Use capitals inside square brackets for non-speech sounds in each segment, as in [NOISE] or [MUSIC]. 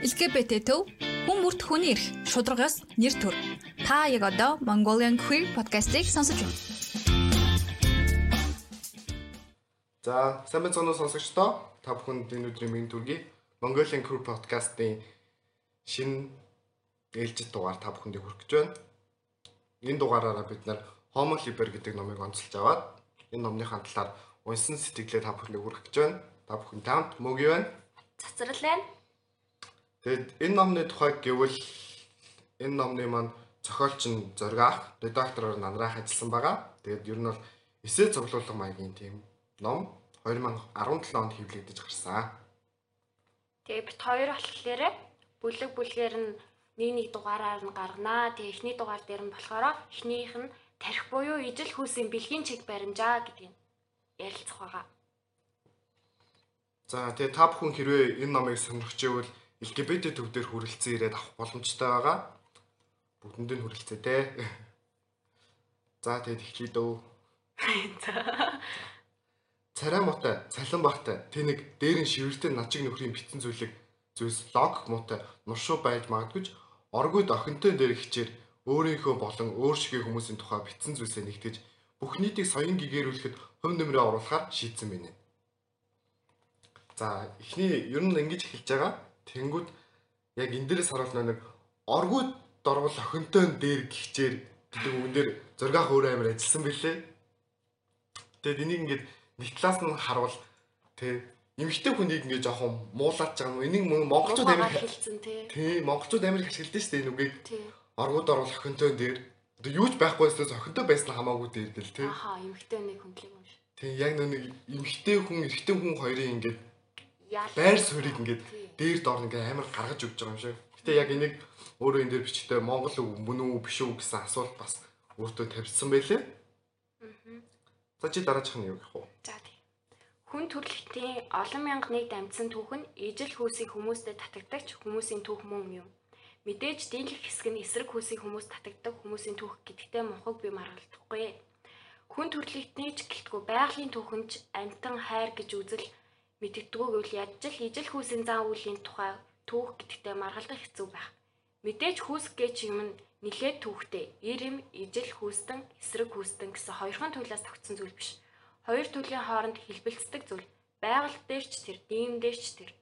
LGBT төв хүн бүрт хүний эрх шударгаас нэр төр. Та яг одоо Mongolian Queer podcast-ийг сонсож байна. За, сайн байцгаана уу сонсогчдоо. Та бүхэнд энэ өдрийн мэнд төргий. Mongolian Queer podcast-ийн шинэ ээлжид дугаар та бүхэндээ хүргэж байна. Энэ дугаараараа бид нар Homo Liber гэдэг номыг онцолж аваад энэ номныхаа талаар унсан сэтгэлээ та бүхэндээ хүргэж байна. Та бүхэн таамт мөг юу байна? Цацрал байна. Тэгэд энэ номны тухай гэвэл энэ номны маань зохиолч нь Зоргаах, редактороор Нанраах ажилласан байгаа. Тэгээд ер нь бол эсээ цуглуулга маягийн тийм ном 2017 онд хэвлэгдэж гарсан. Тэгээ бит хоёр болохоор бүлэг бүлгээр нь нэг нэг дугаараар нь гарганаа. Тэгээ эхний дугаар дээр нь болохоор эхнийх нь тарих буюу ижил хүүсийн бэлгийн чиг баримжаа гэдгийг ярилцах байгаа. За тэгээ та бүхэн хэрвээ энэ номыг сонирхож ивэл LGBT төвдөр хүрэлцэн ирээд авах боломжтой байгаа. Бүгдэнд нь хүрэлцээ те. За тэгээд эхлэе дөө. Царай муутай, цалин багтай, тэнэг дээрэн шивэртэй начиг нөхрийн битэн зүйлэг зүйлс логик муутай нуршуу байж магадгүй оргууд охинтой дээр хичээр өөрийнхөө болон өөр шигээ хүмүүсийн тухай битсэн зүйлсээ нэгтгэж бүх нийтийг соён гэгэрүүлэхэд хөв нэмрээ оруулахаар шийдсэн байна. За эхний ер нь ингэж эхэлж байгаа. Тэнгүүд яг энэ дээрээс харуулна нэг оргууд дорвол охинтой дээр гихчээр гэдэг үгэн дээр зургаах өөр амир ажилласан бэлээ. Тэгээд энийг ингээд нэг талаас нь харуул тэ эмэгтэй хүнийг ингээд жоохон муулаад байгаа юм. Энийг монголчууд амир хэлсэн тий. Тий, монголчууд амир ашигладаг шүү дээ энэ үгийг. Оргууд орвол охинтой дээр одоо юу ч байхгүйснээс охинтой байсан хамаагүй дээр гэл тий. Аха, эмэгтэй нэг хүндлэг юм шиг. Тий, яг нэг эмэгтэй хүн, эрэгтэй хүн хоёрын ингээд байр суурийг ингээд дээр доор ингээ амар гаргаж өгч байгаа юм шиг. Гэтэ яг энийг өөрөө энэ дээр бичгтээ Монгол үг мөн үү биш үү гэсэн асуулт бас өөртөө тавьсан байлээ. Аа. За чи дараачих нь юу гэх вэ? За тий. Хүн төрөлхтний олон мянга нийт амьдсан түүх нь ижил хүйсийг хүмүүстэй татагдагч хүмүүсийн түүх мөн юм. Мэдээж дийлэх хэсэг нь эсрэг хүйсийг хүмүүс татагддаг хүмүүсийн түүх гэдэгтээ мунхаг би маргалдахгүй. Хүн төрөлхтний ч гэлтгүй байгалийн түүхэнч амтан хайр гэж үзэл мэддэггүй гэвэл яаж ч ижил хүүсийн зан үйлийн тухай түүх гэдэгтээ маргалдах хэцүү байх. Мэдээж хүүс гэж юм нь нилээд түүхтэй. Ир юм ижил хүүстэн, эсрэг хүүстэн гэсэн хоёрхан туйлаас тогтсон зүйл биш. Хоёр туйлын хооронд хэлбэлцдэг зүйл. Байгаль дээр ч тэр, дийм дээр ч тэр.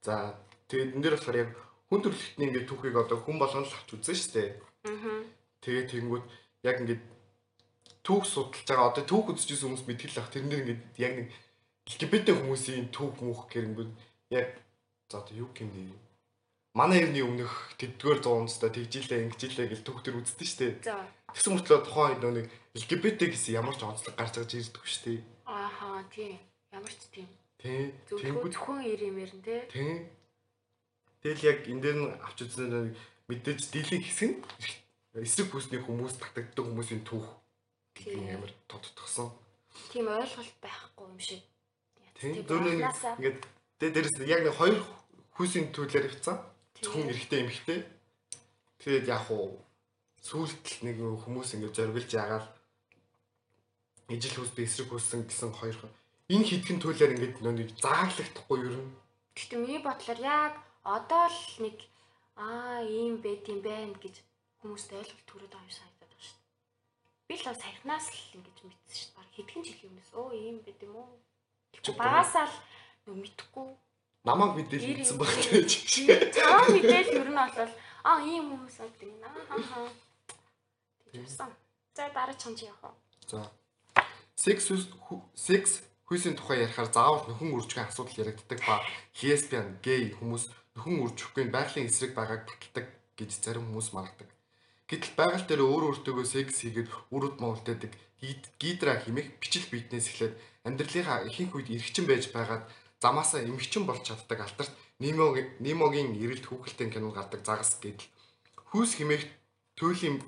За тэгээд энэ дээр болохоор яг хүн төрөлхтний ингээд түүхийг одоо хүн болгон л авч үзэн штэ. Аа. Тэгээд тэнгүүд яг ингээд түүх судалж байгаа одоо түүх үзчихсэн хүмүүс мэдгэл ах тэрнэр ингээд яг нэг LGBT хүмүүсийн түүх мөх гэрэнгүүд яг за одоо юу гэмнэ манай эртний өмнөх тэдгээр 100-д тэгжилээ ингэжилээ гэл түүх төр үздэг штэ. Тэгсэн мөртлөө тухайн нөө нэг LGBT гэсэн ямар ч онцлог гарч байгаа ирдэггүй штэ. Ааха тий. Ямар ч тийм. Тий. Зөвхөн ирэмэр нь тий. Тий. Тэгэл яг энэ дээр нь авч үзсэн мэдээж дийлэн хэсэг нь эсрэг хүсний хүмүүс татагддаг хүмүүсийн түүх гэдгийг амар тодтгсон. Тийм ойлголт байхгүй юм шиг. Тийм дөрөв ингээд тэгээ дээрэс яг нэг хоёр хүүсийн төлөөр явцсан. Зөвхөн эрэгтэй эмэгтэй. Тэгээд яг уу сүүлд нэг хүмүүс ингээд зориглож ягаал ижил хүс би эсрэг хүссэн гэсэн хоёр энэ хитгэн төлөөр ингээд нэг зааглахдахгүй юу юм. Гэтэ миний бодлоор яг одоо л нэг аа ийм байт юм байна гэж хүмүүст ойлголт төрөд байгаа юм шиг би л саяхнаас л ингэж мэдсэн шүү дээ. Хэдхэн жилийн өмнөөс өө ийм байд юм уу? Багасаа л нөө мэдхгүй. Намайг мэдээл мэдсэн баг гэж. Цаа мэдээл ер нь бол аа ийм хүмүүс гэдэг юм аа хаа. Тэгсэн. За дараа чанч явах уу? За. Секс секс хүйсийн тухай ярихаар заавал нөхөн үржихэн асуудал яригддаг ба лесбиан, гей хүмүүс нөхөн үржихгүй байгалийн эсрэг байгааг баталдаг гэж зарим хүмүүс маргадаг. Гэтэл байгаль дээр өөр өөртөөгөө секс хийгээд үр удмаа үлдээдэг гидра химэх бичил биетнээс эхлээд амьдралынхаа ихэнх үед эргчин байж байгаад замаасаа эмгчин болж чаддаг алтарт Нимогийн эрэлт хүүхэлтэй кино гардаг загас гэдэл хүүс химэх tööлийн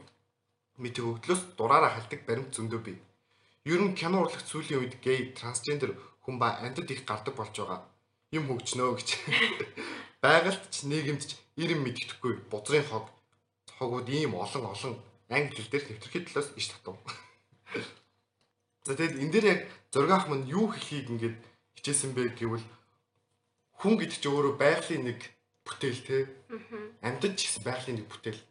мэдээ өгдлөөс дураараа хальдаг баримт зөндөө бий. Ер нь кино урлагт сүүлийн үед гей, трансгендер хүн ба амьтад их гардаг болж байгаа. Юм хөгжнөө гэж. [LAUGHS] Байгальд ч нийгэмд ч ирэм мэддэхгүй бузрын хог хогууд ийм олон олон англи хэл дээр нэвтрэх талаас иш татав. За тэгэд энэ дээр яг зургаах мань юу хэлхийг ингээд хичээсэн бэ гэвэл хүн гэдэг чинь өөрөө байгалийн нэг бүтээл те. Аа. Амьтад ч гэсэн байгалийн нэг бүтээл.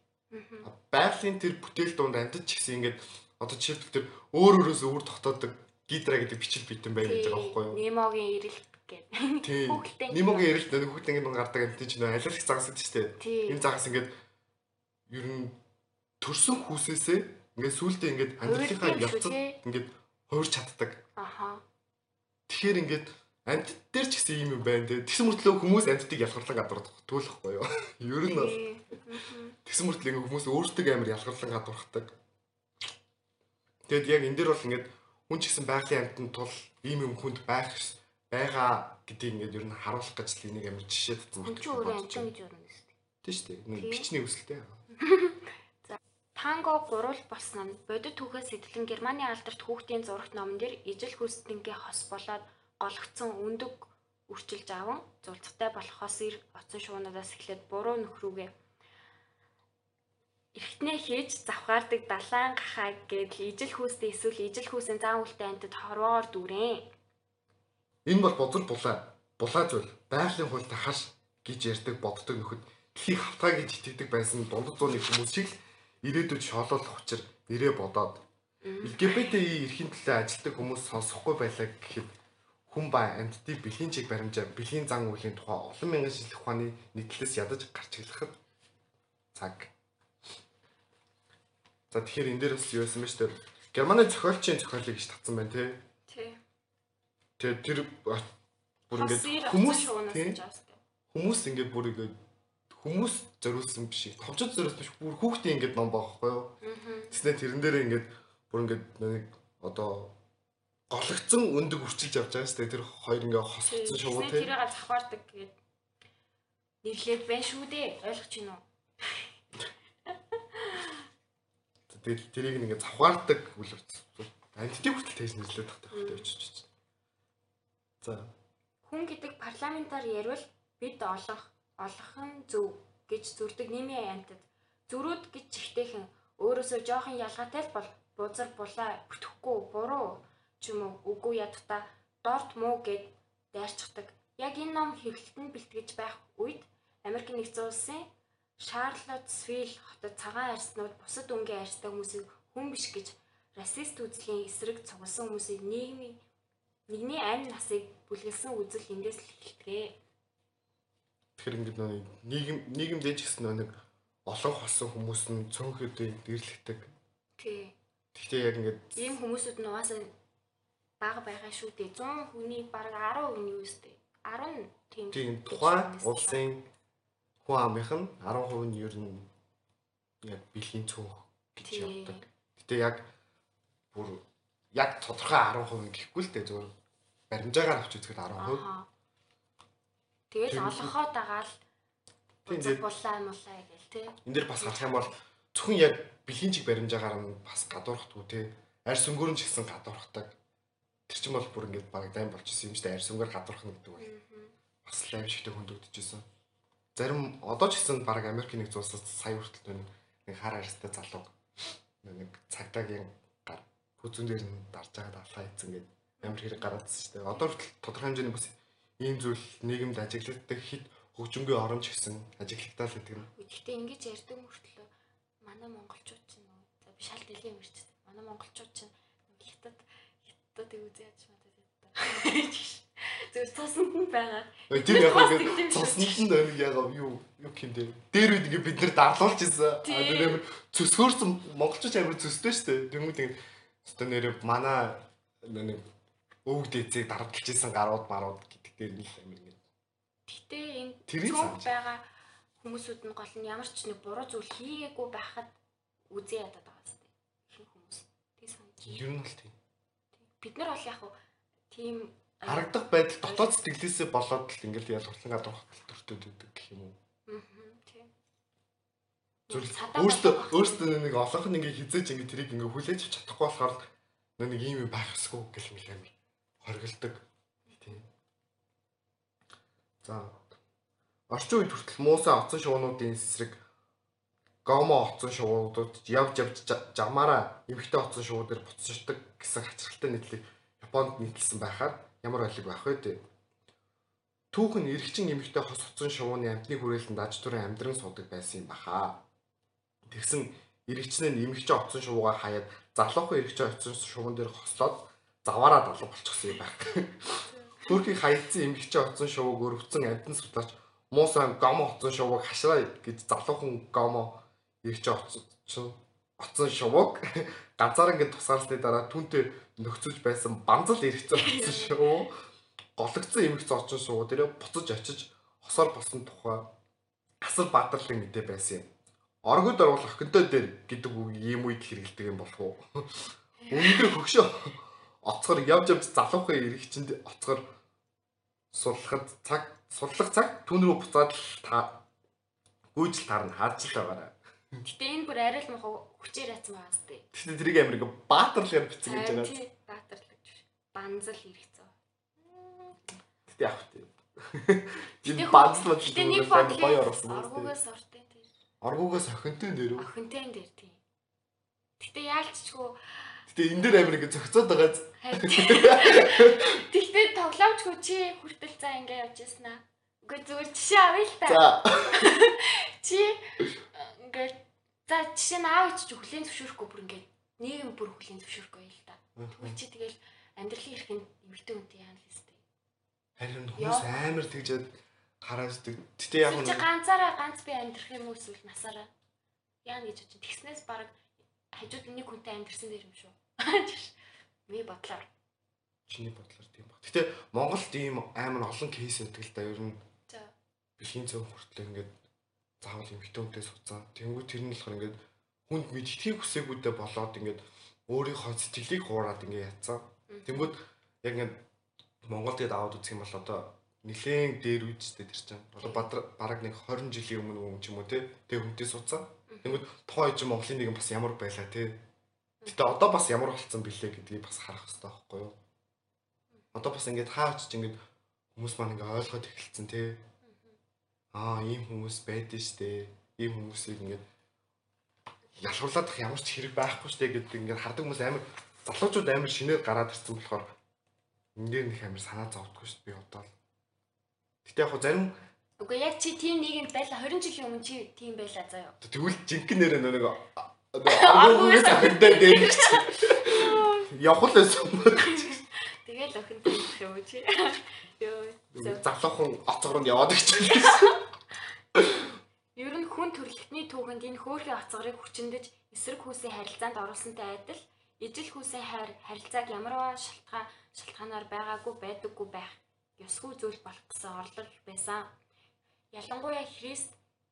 Байгалийн тэр бүтээл донд амьтад ч гэсэн ингээд одоо жишээлбэл тэр өөр өөрөөс өөр тогтоодог гидра гэдэг бичил битэн байна гэж байгаа байхгүй юу? Немогийн ирэлт гэдэг. Тийм. Хүүхдээ Нимогийн эрэлт нэг хүүхдээ ингээд гардаг амьтад чинь нөө алирлах загас гэдэг чинь те. Энэ загас ингээд ер нь төрсөн хүүсээсээ ингээд сүултээ ингээд амьдралынхаа явцад ингээд хуурч чаддаг. Аха. Тэгэхээр ингээд амьтад дээр ч гэсэн юм байна те. Тэгсэн мөртлөө хүмүүс амьтдыг ялгарлан гадуурдаг төлөхгүй юу? [LAUGHS] Ер нь бол тэгсэн мөртлөө ингээд хүмүүс өөртөө амар ялгарлан гадуурхдаг. Тэгэд яг энэ дээр бол ингээд хүн ч гэсэн байгалийн амьтанд тул ийм юм хүнд байх байгаа гэдгийг ингээд ер нь харуулах гэж л энийг амар жишээ татсан Хүн чинь өөрөө амтан гэж өрнө шүү дээ. Тийм шүү дээ. Нэг бичний [LAUGHS] өсөлтэй. Танго гурвал болсон нь бодит түүхээс сэтлэн Германы алдарт хүүхдийн зурагт номон дээр ижил хүстэнгийн хос болоод гологцсон өндөг үрчилж аван зулцтай болохоос ир оцсон шуунадаас эхлээд буруу нөхрүүгээ эргэтнээ хийж завхаардаг далайн гахаа гэдэл ижил хүүстэй эсвэл ижил хүүсийн зан үлтэй антид хорвоогоор дүүрэн. Энэ бол бузар булаа. Булаа зүйл. Байгалийн хуультай хаш гэж ярьдаг боддог нөхөд дэлхийг хавтаа гэж итгэдэг байсан дундад зууны хүмүүс шиг ирээдүйд шоололох учир нэрээ бодоод ЛГБТИ эрхийн төлөө ажилтдаг хүмүүс сонсохгүй байлаа гэхэд хүн ба амьтдын бэлгийн чиг баримжаа бэлгийн зан үйлийн тухай олон мянган жил ухааны нийтлэлээс ядаж гарч ирэхэд цаг. За тэгэхээр энэ дээр бас юу байсан бэ дээ. Германы зохиолчийн зохиолыг гэж татсан байна тий. Тий. Тэр а, бүр ингээд хүмүүс хүмүүс ингээд бүр ингээд хүмүүс зориулсан биш. Товчод зориулсан биш. Бүр хүүхдийн ингээд ном байхгүй юу? Тэснэ тэрэн дээр ингээд бүр ингээд нэг одоо гологцсон өндөг үрчилж явж байгаа шүү дээ. Тэр хоёр ингээд хосгоцсон шувуу тий. тэрийг завхаардаг гэдэг нэрлээд байна шүү дээ. Ойлгож байна уу? Тэгээд тэрийг нэг ингээд завхаардаг үл антитик хүртэл тэгж нэрлээд тахтай хэрэгтэй очиж. За Хүн гэдэг парламентаар ярил бид олох олох нь зөв гэж зүрдэг нэмийн антид зүрүүд гэж чихтэйхэн өөрөөсөө жоохон ялгаатай л бол бузар булаа бүтэхгүй буруу ч юм уу үгүй ядтаа дорт муу гэд дайрчдаг. Яг энэ ном хэвлэлтэнд бэлтгэж байх үед Америк нэгдсэн улсын Шарлоттсвилл хотод цагаан арьснууд бусад өнгийн арьстай хүмүүсийг хүн биш гэж расист үзлийн эсрэг цугласан хүмүүсийг нийгмийн нэгний амь насыг бүлгэлсэн үзэл эндээс л эхэлдэг. Тэгэхээр ингээд нэг нийгэм нийгэмдээ ч гэсэн нэг олон хосон хүмүүс нь цөөнхөдөө дэрлэгдэг. Тий. Гэхдээ яг ингээд Ийм хүмүүсүүд нь угаасаа бага байгаа шүү дээ. 100 хүний бараг 10% нь юу өстэй. 10 тийм. тийм тухайн улсын хүн амынх нь 10% нь ер нь яг бэлгийн цөөх гэж явдаг. Гэтэ яг бүр яг тодорхой 10% гэхгүй л дээ зөвөр баримжаагаар авч үзэхэд 10%. Тэгэл Тийм. олгохоо дагаал дээ. булаа мулаа гэл тий. Энд дэр бас харах юм бол зөвхөн яг бэлгийн чиг баримжаагаар нь бас гадуурхдгүй те. Арьс өнгөрөн ч гэсэн гадуурхдаг. Тэр чинь бол бүр ингээд баг дайм болчихсон юм шүү дээ. Арьс өнгөр гадуурхна гэдэг бол бас л аимшигтэй хөндөгдөжсэн. Зарим одоо ч гэсэн баг Америк нэг зүйлсээс сая хүртэл нэг нэг хар арьстай залуу нэг цагдаагийн гар бүзүүн дээр нь дарж байгаа алхаа ийцэн гэдэг амар хэрэг гараадсэн шүү дээ. Одоо хүртэл тодорхой хэмжээний бас ийм зүйл нийгэмд ажиглагддаг хит хөгжингүй оромж гэсэн ажиглагтаа л гэдэг нь. Гэхдээ ингэж ярьдаг мөртлөө манай монголчууд чинь нөө шал дэлхийн мэрч. Манай монголчууд нөө хятад хятадыг үзээ ядч надад яддаг. [LAUGHS] Зөв цуснд нь байгаа. Тэр яг шиг. цоснол нь нэг яг юу юу юм дээр. Дээр үед ингээд бид нэр дарлуулж ирсэн. Тэр амар цөсгөөрсөн монголчууд амар цөстэй шүү дээ. Тэнгүүд ингээд өстө нэр манай нэг өвөг дэцийг дарамтлж ирсэн гарууд марууд дээр нь л амар ингээд. Гэтэ энэ цөөх байгаа хүмүүсүүд нь гол нь ямар ч нэг буруу зүйл хийгээгүй байхад үзээ ядаад байгаа зү. Их хүмүүс. Тэг санаж. Ер нь бол тийм. Бид нар бол яг хуу тийм Харагдах байдал дотоод сэтгэлээсээ болоод л ингээд ялгарлан гадуурх төртөд байдаг гэх юм уу. Аа тийм. Өөртөө өөртөө нэг олонх нь ингээд хизээч ингээд тэрийг ингээд хүлээж авч чадахгүй болохоор л нэг ийм юм байх ёсгүй гэх юм амар хоригддаг. За орчин үед хүртэл муусан оцсон шуунуудын эсрэг гомо оцсон шувуудад явж явж жа- жамаараа эмхтэй оцсон шувуу дээр буцчихдаг гэсэн хачирхалтай нийтлэг Японд нийтлсэн байхаар ямар ойлог байх вэ түүхэн эрэгчин эмэгтэй хос утсан шувууны амтны хүрээлэнд аж түрэн амьдран суудаг байсан юм баха. Тэгсэн эрэгчнээ эмэгчээ утсан шувуугаар хаяад залуухан эрэгчээ утсан шувуун дээр хослоод заваараа далга болчихсон юм байна. [LAUGHS] Төрхийг хаягдсан эмэгчээ утсан шувууг өрөвцөн амтан судлаач муусан гомо утсан шувууг хашраа гэж залуухан гомо эрэгчээ утсан утсан шувууг [LAUGHS] ганцаараа ингэ тусгаарлсны дараа түнтэй нөхцөж байсан банзал эрэгцэн [LAUGHS] утсан шувуу гологцсон эмэгц очин суу дээрээ буцаж очиж хосоор болсон тухай асар баатарлын мэдээ байсан юм. Оргод орвол охинтой дээр гэдэг үг ийм үед хэрэгэлдэг юм болов уу? [LAUGHS] Өнөөдөр хөгшөө оцгор явж явж залуухан эрэгчэнд оцгор сурлахад цаг сурлах цаг түн рүү буцаад та гүйжил таарна хаач л байгаарай. Гэтэ энэ бүр арай л мах хүчээр яцсан байгаа сте. Гэтэ тэрийг амир ингээ баатарлаар бичсэн гэж байгаа. Баатарлаж биш. Банзал хэрэгцээ. Гэтэ яг тийм. Энэ банзал бол Гэтэ нэг бодлоо оргуугаас ортой тэр. Оргуугаас охинтой дээр үү? Охинтой дээр тийм. Гэтэ яалчгүй Гэтэ энэ дээр амир ингээ зөгцөөд байгаа. Тэгтээ тоглоомчгүй чи хүртэл за ингээ явж яснаа. Үгүй зүгээр жишээ авъя л та. За. Чи ингээ за жишээ нь аав ич хүлийн зөвшөөрөхгүй бүр ингээ нийгэм бүр хүлийн зөвшөөрөхгүй л та. Тэгвэл чи тэгэл амьдралын эрхэнд эмэгтэй хүнтэй яана л хэвчээ. Харин хүмүүс амар тэгжээд харааждаг. Гэтэ яг Чи ганцаараа ганц би амьдрах юм уу эсвэл насаараа яана гэж бодчих. Тэгснээс баг хажууд нэг хүнтэй амьдрсан дэр юм шүү. Ми бодлоор. чиний бодлоор тийм баг. Гэтэ Монголд ийм амар олон кейс байдаг л да. Ер нь За. бэлгийн цөөн хүртэл ингээд заавал эмэгтэй хүнтэй суцсан. Тэнгүү тэр нь болохоор ингээд хүнд мэдхийг хүсээгүйдээ болоод ингээд өөрийнхөө сэтгэлийг хуураад ингээд ятсан. Тэнгүүд яг ингээд Монголд гээд аваад үзэх юм бол одоо нилээн дээр үдчтэй тэр чинь. Одоо бараг нэг 20 жилийн өмнө юм ч юм уу те. Тэг хүнтэй суцсан. Тэнгүүд тухайн үеийн Монголын нэг бас ямар байлаа те. Гэтэ одоо бас ямар болцсон бэлээ гэдгийг бас харах хэрэгтэй байхгүй юу? Одоо бас ингээд хаач ч ингээд хүмүүс маань ингээд ойлгоод эхэлсэн те. Аа ийм хүмүүс байдэн штэ. Ийм хүмүүсийг ингээд ялгуулаад ах ямар ч хэрэг байхгүй штэ гэдэг ингээд хардаг хүмүүс амар залуучууд амар шинээр гараад ирсэн болохоор энэ дээр нэг амар санаа зовдгоо штэ би одоо. Гэтэ яг хөө зарим Үгүй яг чи тийм нийгэмд байла 20 жилийн өмнө чи тийм байла заяа. тэгвэл жинхэнэ нэрээ нэг агуулгаас ахиндаа дээр [LAUGHS] явах л байсан. Тэгэл охин дэх юм чи. Йоо. Залуухан оцгоронд яваад гэж. Ер нь хүн төрөлхтний түүхэнд энэ хөөрхөн оцгорыг хүчнэдэж эсрэг хүүсийн харилцаанд оруулсантай адил ижил хүүсийн хайр харилцааг ямарваа шалтгаан шалтгаанаар байгаагүй байдаггүй байх ёсгүй зүйл болох гэсэн орлол байсан. Ялангуяа Христ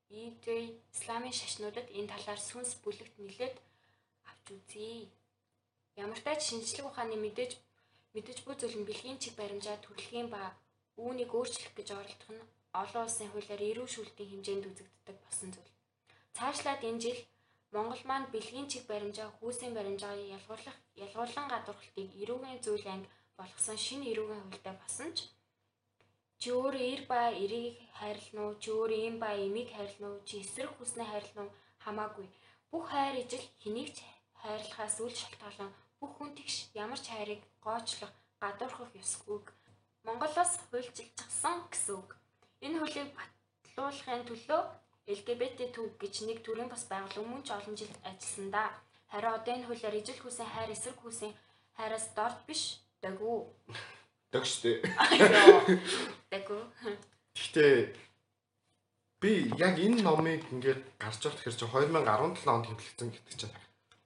Иудей Исламын шашнуудад энэ талаар сүнс бүлэгт нэлээд авч үзье. Ямар ч шинжлэх ухааны мэдээж мэдээж бүх зүйл нь бэлгийн чиг баримжаа төрөлхийн ба үүнийг өөрчлөх гэж оролдох нь олон улсын хуулиар эрүү шүүлтийн хэмжээнд үзэгддэг болсон зүйл. Цаашлаад энэ жил Монгол маань бэлгийн чиг баримжаа хүүсийн баримжаа ялгуулах ялгуулан гадуурхалтыг эрүүгийн зүйл анги болгосон шинэ эрүүгийн хуультай болсон ч чи өөр эр ба эрийг хайрлана уу чи өөр эм ба эмийг хайрлана уу чи эсрэг хүснээ хайрлана уу хамаагүй бүх хайр ижил хэнийг ч хайрлахаас үл шалтгаалan бүх хүн тэгш ямар ч хайрыг гоочлох гадуурхах ёсгүйг Монголоос хуульчилчихсан гэсэн үг. Энэ хуулийг батлуулахын төлөө LGBT төв гэж нэг төрлийн бас байгууллага мөн ч олон жил ажилласан да. Харин одоо энэ хуулиар ижил хүсийн хайр эсрэг хүсийн хайраас дорд биш даггүй. Дагштэй. Даггүй. Гэхдээ би яг энэ номыг ингээд гарч ирэх тэгэхээр чи 2017 онд хэвлэгдсэн гэдэг чинь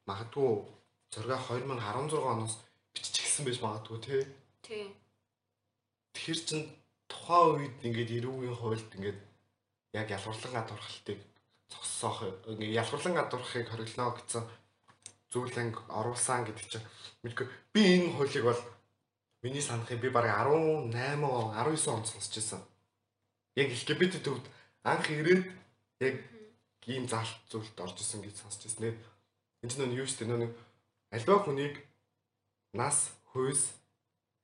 магадгүй зурга 2016 оноос биччихсэн байж магадгүй тий. Тий. Тэр чин тухайн үед ингээд эрүүгийн хуульд ингээд яг ялгуурлан гадуурхалтыг зогсоох ингээд ялгуурлан гадуурхахыг хориглоно гэсэн зүйлэн оруулсан гэдэг чинь мэдгүй би энэ хуулийг бол миний санахыг би бараг 18 19 онд сонсч байсан. Яг LGBT төвд анх ирээд яг ийм заалт зүйлд орж исэн гэж сонсч байсан. Энэ ч нөө юу ч нэг альва хүнийг нас хөөс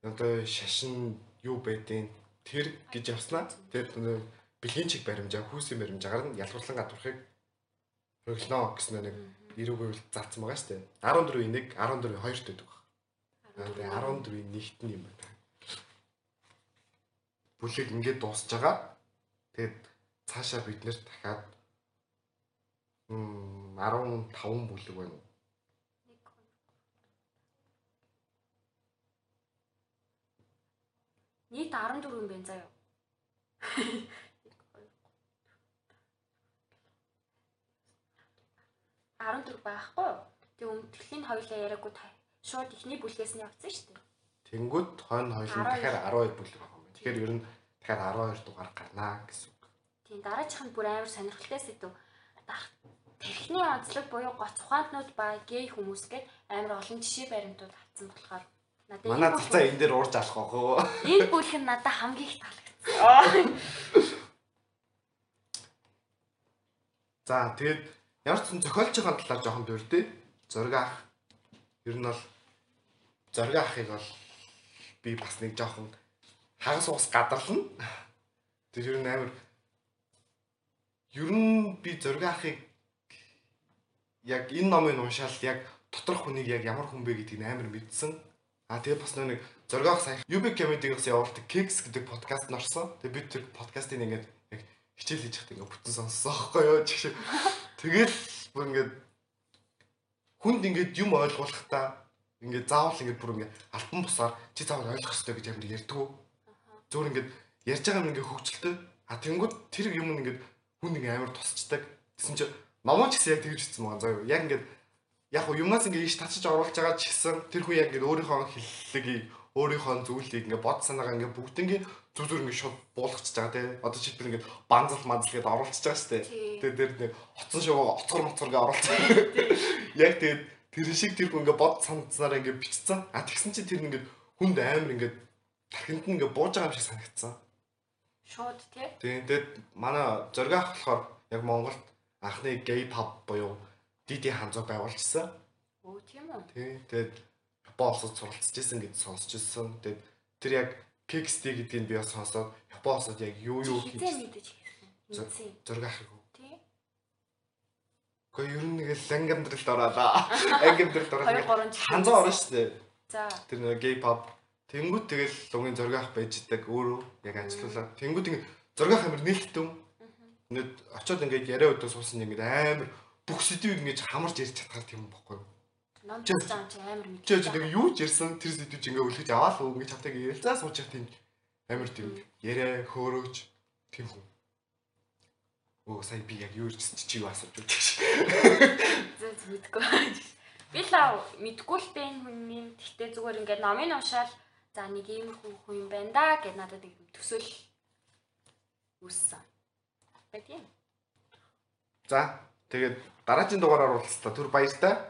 одоо шашин юу байдیں۔ Тэр гэж явснаа тэр нөө бэлгийн чиг баримжаа хүүсийн баримжаагаар нь ялгуурлан гадуурхыг хориглоно гэсэн нэг эрүүг үйл заасан байгаа шүү дээ. 14-1 14-2 байдаг баг. Тэгээ 14-1-т нь юм байна. бүлэг ингээд дуусж байгаа. Тэгээд цаашаа бид нэр дахиад м 15 бүлэг байна. Нийт 14 юм байна заяа. Арандүр байхгүй юу? Тэг өмнөдлийн хоёлаа яриаггүй та шууд эхний бүлгээс нь явцсан шүү дээ. Тэнгүүд хойно хоёлын дахиад 12 бүлэг байгаа юм. Тэгэхээр ер нь дахиад 12 дугаар гарнаа гэсэн үг. Тийм дараачих нь бүр амар сонирхолтой сэдв. Тэрхний онцлог буюу гоц ухаантнууд ба гей хүмүүс гээд амар олон жишээ баримтууд авсан болохоор надад Манай цацаа энэ дээр уурж алах واخ. Энэ бүлэг нь надад хамгийн их таалагдсан. За тэгэд ямар ч зохиолчийн талаар жоохон дүр дээ. Зураг авах Ер нь бол зураг ахыг бол би бас нэг жоохон хагас ус гадарлана. Тэр ер нь амар ер нь би зураг ахыг яг энэ номыг уншаал яг доторх хүнийг яг ямар хүн бэ гэдгийг амар мэдсэн. А тэгээ бас нэг зургаах сайн UB comedy-гээс явуулдаг Kicks гэдэг подкаст норсон. Тэгээ би тэр подкастыг ингээд яг хичээл хийж байхдаа ингээд бүтэн сонссон аахгүй юу. Тэгэл бүр ингээд хүнд ингээд юм ойлгуулахдаа ингээд заавал ингээд бүр ингээд альбан бусаар чи заавал ойлгох хэрэгтэй гэж амар ярьдгүү. Зүгээр ингээд ярьж байгаа юм ингээд хөвгчлөлтөө. А тэнгууд тэр юм ингээд хүнд ингээд амар тусчдаг. Тэсэн чи номоо ч гэсэн яг тэгж хэлсэн байгаа юу. Яг ингээд яг юмнаас ингээ ийш татчих оруулж байгаа ч гэсэн тэр хүн яг ингээ өөрийнхөө хэллэгийг өөрийнхөө зүйлийг ингээ бод санаагаа ингээ бүгднийг зүг зүг ингээ шууд буулгачихж байгаа тий. Одоо чи тэр ингээ банзал манзал гэдээ оруулчихж байгаа шүү дээ. Тэгээд тэр нэг хоцсон шувуу оцгор моцгор ингээ оруулж байгаа. Яг тэгээд тэр шиг тэр хүн ингээ бод санацнаар ингээ бичсэн. А тэгсэн чи тэр ингээ хүнд амар ингээ тархинд нь ингээ бууж байгаа юм шиг санагдсан. Шууд тий. Тийм тэгээд манай зөргөх болохоор яг Монголд анхны гей паб буюу Диди ханзуу байгуулчихсан. Өө тийм үү? Тий. Тэгээд Япон улсад суралцж исэн гэж сонсч ирсэн. Тэгээд тэр яг Kickstay гэдгийг би бас сонсоод Япон улсад яг юу юу хийж. Зураг ахыг. Тий. Гэхдээ ер нь нэг л анги амьдралд ороолаа. [LAUGHS] Анги амьдралд ороод ханзуу орно шүү дээ. За. Тэр нэг pub Тэнгүүд тэгэл лугийн зураг ах байж дэг өөрөө яг ажиллуулаад. Тэнгүүд ингэ зураг ах амир нээлттэв. Ингээд очиод ингээд яриа өдөө суусан ингээд амир бүх сэдвийг ингэж хамарч ярьж чадхаар тийм бохгүй юу? Ном хийж байгаа чи амар мэдээ. Чи яг юу ч ярьсан тэр сэдвийг ингээ үлгэж аваад л ингэж хавтаг ярилцаа сууж явах тийм амар тийм яриа хөөрөөж тийм хүн. Оо сая би яг юу ярьсан чи юу асууж байгаа чи. Зөө мэдгүй. Би л мэдгүй л дээ энэ хүний гэхдээ зүгээр ингээд номын уншаал за нэг ийм хүн юм байна да гэд надад нэг төсөөл үссэн. Бэтгий. За тэгээд дараагийн дугаараар уулзлаа. Түр баяртай.